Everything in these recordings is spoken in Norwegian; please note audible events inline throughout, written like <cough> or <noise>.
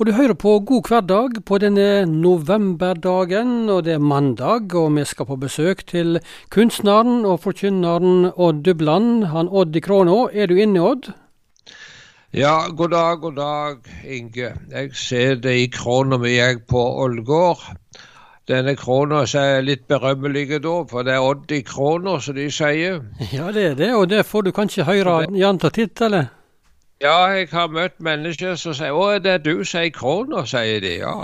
Og du hører på God hverdag på denne novemberdagen, og det er mandag, og vi skal på besøk til kunstneren og forkynneren Odd Dubland. Han Odd i Kråna. Er du inne, Odd? Ja, god dag, god dag, Inge. Jeg ser det i Kråna mi, jeg, på Ålgård. Denne krona er litt berømmelig da, for det er Odd i Kråna, som de sier. Ja, det er det, og det får du kanskje høre jevnt og titt, eller? Ja, jeg har møtt mennesker som sier 'Å, det er du som er i krona', sier de. Ja,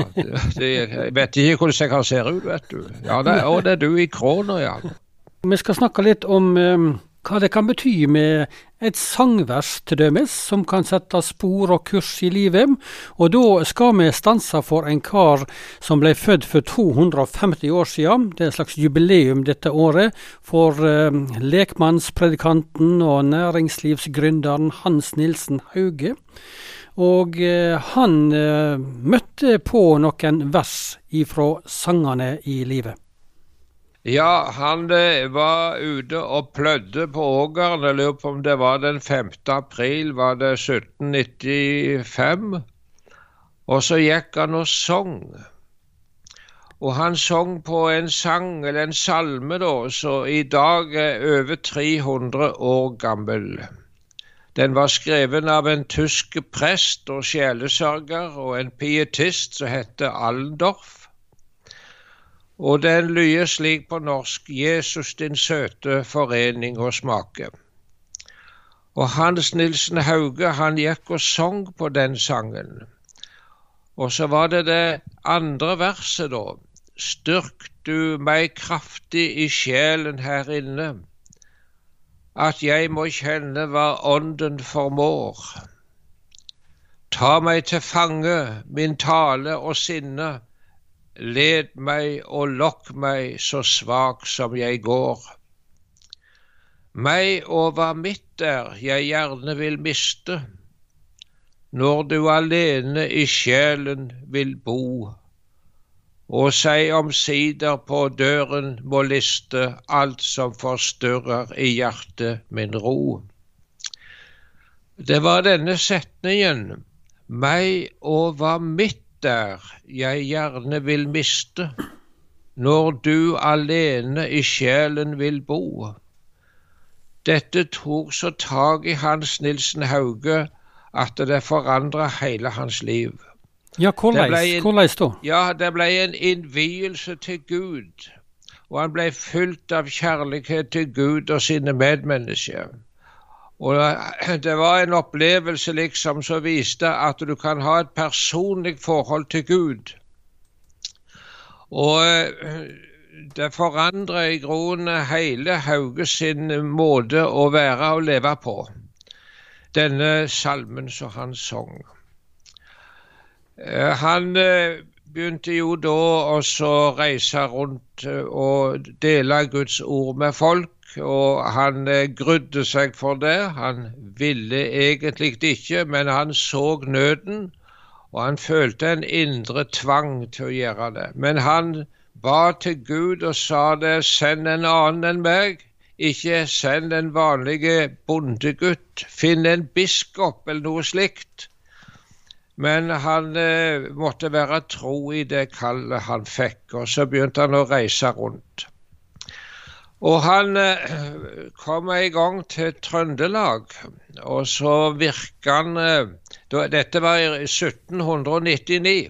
de, jeg vet ikke hvordan jeg kan se ut, vet du. Ja, det, 'Å, det er du i krona', ja. Vi skal snakke litt om um hva det kan bety med et sangvers til dømes, som kan sette spor og kurs i livet. Og da skal vi stanse for en kar som ble født for 250 år siden. Det er et slags jubileum dette året for eh, lekmannspredikanten og næringslivsgründeren Hans Nilsen Hauge. Og eh, han eh, møtte på noen vers ifra sangene i livet. Ja, han eh, var ute og plødde på ågeren. Jeg lurer på om det var den 5. april, var det 1795? Og så gikk han og sang. Og han sang på en sang, eller en salme, da, så i dag er over 300 år gammel. Den var skreven av en tysk prest og sjelesørger og en pietist som heter Allendorf. Og den lyder slik på norsk Jesus din søte forening og smake. Og Hans Nilsen Hauge han gikk og sang på den sangen. Og så var det det andre verset, da. Styrk du meg kraftig i sjelen her inne, at jeg må kjenne hva Ånden formår. Ta meg til fange, min tale og sinne, Led meg og lokk meg så svak som jeg går. Meg og hva mitt er jeg gjerne vil miste, når du alene i sjelen vil bo, og seg omsider på døren må liste alt som forstyrrer i hjertet min ro. Det var denne setningen, meg og hva mitt der jeg gjerne vil miste, når du alene i sjelen vil bo. Dette tok så tak i Hans Nilsen Hauge at det forandra hele hans liv. Ja, hvordan da? Ja, det ble en innvielse til Gud, og han ble fylt av kjærlighet til Gud og sine medmennesker. Og det var en opplevelse liksom som viste at du kan ha et personlig forhold til Gud. Og eh, det forandrer i grunnen hele Hauge sin måte å være og leve på, denne salmen som han sang. Eh, han eh, begynte jo da å reise rundt og dele Guds ord med folk og han eh, grudde seg for det. Han ville egentlig ikke, men han så nøden, og han følte en indre tvang til å gjøre det. Men han ba til Gud og sa det, send en annen enn meg. Ikke send en vanlig bondegutt. Finn en biskop eller noe slikt. Men han eh, måtte være tro i det kallet han fikk, og så begynte han å reise rundt. Og han eh, kom en gang til Trøndelag, og så virka han eh, Dette var i 1799.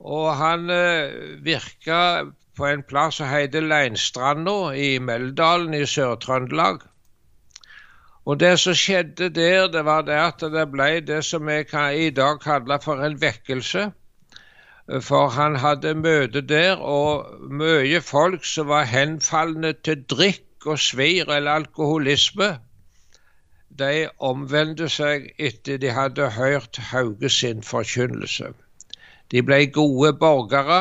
Og han eh, virka på en plass som heter Leinstranda i Meldalen i Sør-Trøndelag. Og det som skjedde der, det var det at det ble det som vi i dag kaller for en vekkelse for han hadde møte der, og mye folk som var henfalne til drikk og svir eller alkoholisme. De omvendte seg etter de hadde hørt Hauge sin forkynnelse. De ble gode borgere.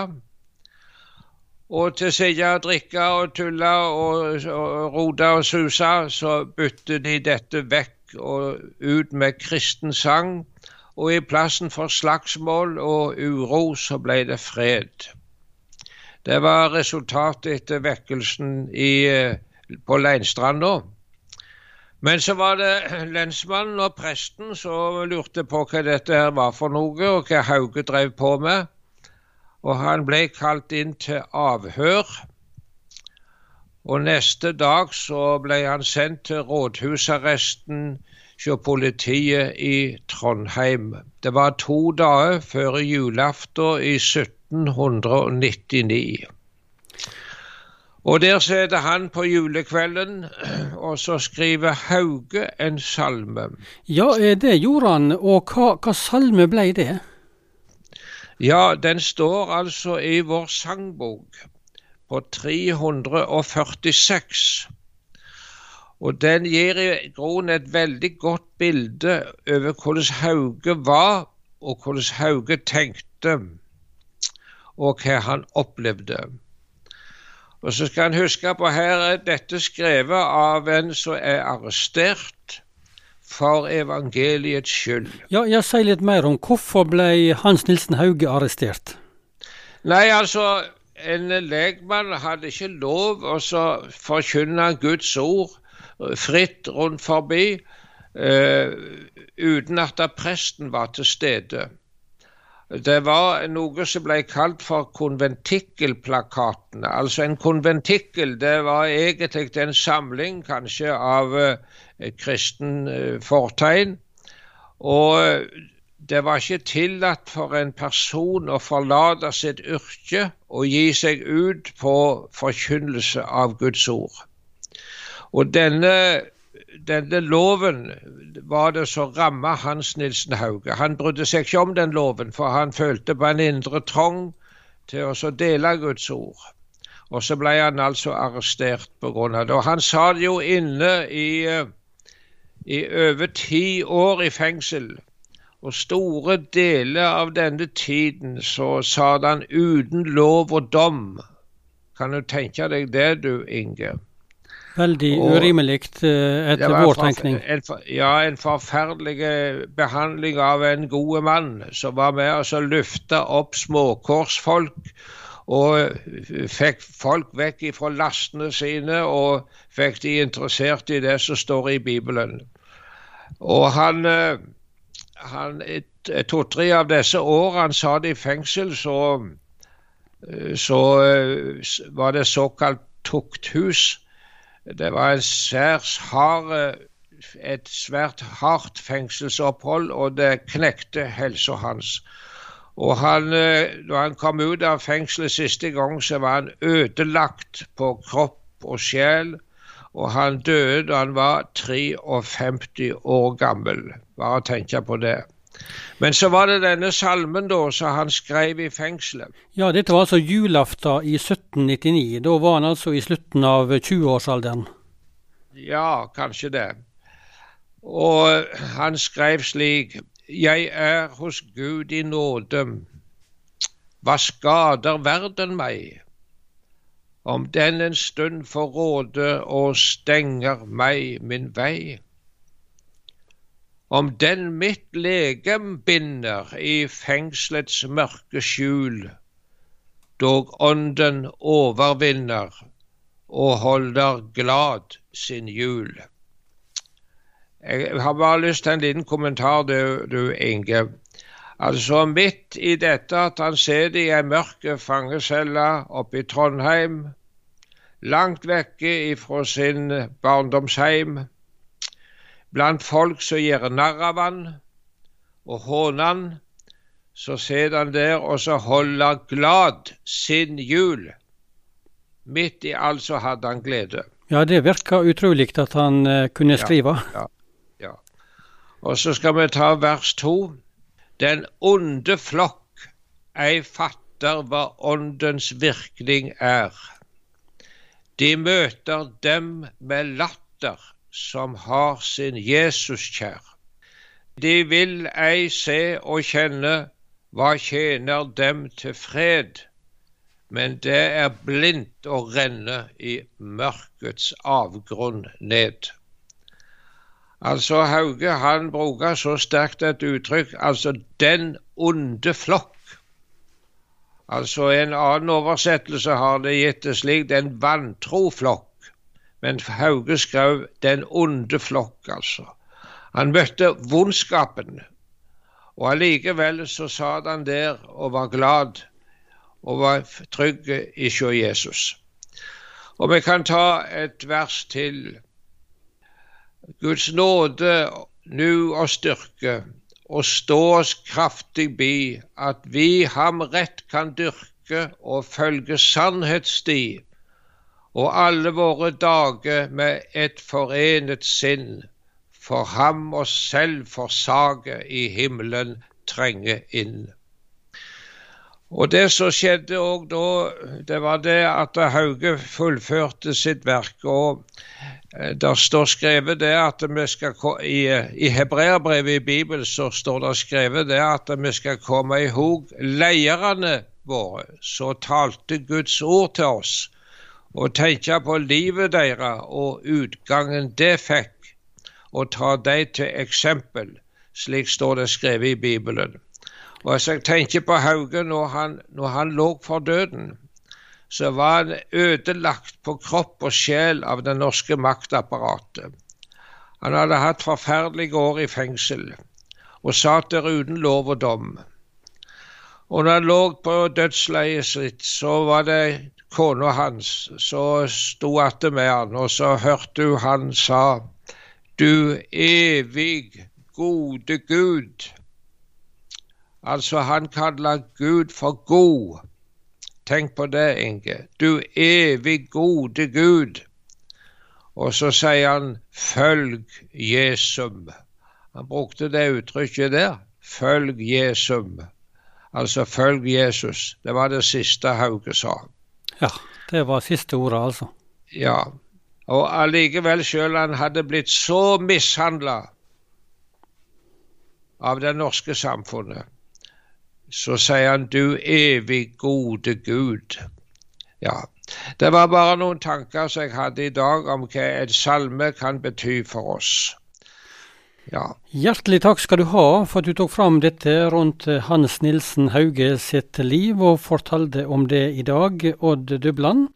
Og til å sitte og drikke og tulle og, og rote og suse, så bytte de dette vekk og ut med kristen sang og i plassen for slagsmål og uro så ble det fred. Det var resultatet etter vekkelsen i, eh, på Leinstranda. Men så var det <clears throat> lensmannen og presten som lurte på hva dette her var for noe, og hva Hauge drev på med. Og han ble kalt inn til avhør. Og neste dag så ble han sendt til rådhusarresten hos politiet i Trondheim. Det var to dager før julaften i 1799. Og der sitter han på julekvelden, <clears throat> og så skriver Hauge en salme. Ja, det gjorde han. Og hva, hva salme ble det? Ja, den står altså i vår sangbok på 346. Og den gir i grunnen et veldig godt bilde over hvordan Hauge var, og hvordan Hauge tenkte, og hva han opplevde. Og så skal en huske på her er dette skrevet av en som er arrestert for evangeliets skyld. Ja, jeg sier litt mer om hvorfor ble Hans Nilsen Hauge arrestert? Nei, altså, en legmann hadde ikke lov å forkynne Guds ord fritt rundt forbi uh, uten at presten var til stede. Det var noe som ble kalt for konventikkelplakatene. Altså En konventikkel det var egentlig en samling kanskje av uh, kristen uh, fortegn. Og det var ikke tillatt for en person å forlate sitt yrke og gi seg ut på forkynnelse av Guds ord. Og denne denne loven var det som ramma Hans Nilsen Hauge. Han brydde seg ikke om den loven, for han følte på en indre trang til å dele Guds ord. Og så ble han altså arrestert pga. det. Og han sa det jo inne i, eh, i over ti år i fengsel. Og store deler av denne tiden så sa han uten lov og dom. Kan du tenke deg det, du, Inge? Veldig urimelig eh, etter vår tenkning. En, ja, en forferdelig behandling av en god mann som var med oss og løfta opp småkorsfolk. Og fikk folk vekk fra lastene sine og fikk de interessert i det som står i Bibelen. Og han, eh, han to-tre av disse årene han satt i fengsel, så, eh, så var det såkalt tukthus det var hard, et svært hardt fengselsopphold, og det knekte helsa hans. Og han, når han kom ut av fengselet siste gang, så var han ødelagt på kropp og sjel. Og han døde da han var 53 år gammel. Bare tenk på det. Men så var det denne salmen da som han skrev i fengselet. Ja, dette var altså julaften i 1799. Da var han altså i slutten av 20-årsalderen? Ja, kanskje det. Og han skrev slik Jeg er hos Gud i nåde. Hva skader verden meg? Om den en stund får råde og stenger meg min vei om den mitt legem binder i fengselets mørke skjul, dog ånden overvinner og holder glad sin jul. Jeg har bare lyst til en liten kommentar, du, du Inge. Altså Midt i dette at han sitter i ei mørk fangecelle oppe i Trondheim, langt vekke ifra sin barndomsheim, blant folk som gjør narr av han og håner han, så sitter han der og så holder glad sin jul. Midt i alt så hadde han glede. Ja, det virka utrolig at han uh, kunne skrive. Ja, ja, ja. Og så skal vi ta vers to. Den onde flokk ei fatter hva åndens virkning er. De møter dem med latter som har sin Jesus kjær. De vil ei se og kjenne hva tjener dem til fred, men det er blindt å renne i mørkets avgrunn ned. Altså Hauge han bruker så sterkt et uttrykk, altså 'den onde flokk'. Altså En annen oversettelse har det gitt det slik 'den vantro flokk'. Men Hauge skrev 'Den onde flokk', altså. Han møtte vondskapen. Og allikevel så satt han der og var glad og var trygg i sjå Jesus. Og vi kan ta et vers til. Guds nåde nu og styrke, og stå oss kraftig bi, at vi ham rett kan dyrke og følge sannhetssti, og alle våre dager med et forenet sinn, for ham oss selv forsage i himmelen trenge inn. Og det som skjedde òg da, det var det at Hauge fullførte sitt verk. og eh, der står skrevet det at vi skal I, i hebreerbrevet i Bibelen så står det skrevet det at vi skal komme i hug lederne våre, så talte Guds ord til oss, og tenke på livet deres og utgangen det fikk, og ta dem til eksempel. Slik står det skrevet i Bibelen. Og Hvis jeg tenker på Hauge når han, når han lå for døden, så var han ødelagt på kropp og sjel av det norske maktapparatet. Han hadde hatt forferdelige år i fengsel og satt der uten lov og dom. Og når han lå på dødsleiet sitt, så var det kona hans så sto attmed han, og så hørte hun han sa Du evig gode Gud, Altså, han kaller Gud for god. Tenk på det, Inge. Du evig gode Gud. Og så sier han 'følg Jesum'. Han brukte det uttrykket der. Følg Jesum. Altså følg Jesus. Det var det siste Hauge sa. Ja, det var siste ordet, altså. Ja. Og allikevel, sjøl han hadde blitt så mishandla av det norske samfunnet, så sier han 'du evig gode Gud'. Ja, det var bare noen tanker som jeg hadde i dag om hva en salme kan bety for oss. Ja. Hjertelig takk skal du ha for at du tok fram dette rundt Hans Nilsen Hauge sitt liv, og fortalte om det i dag, Odd Dubland.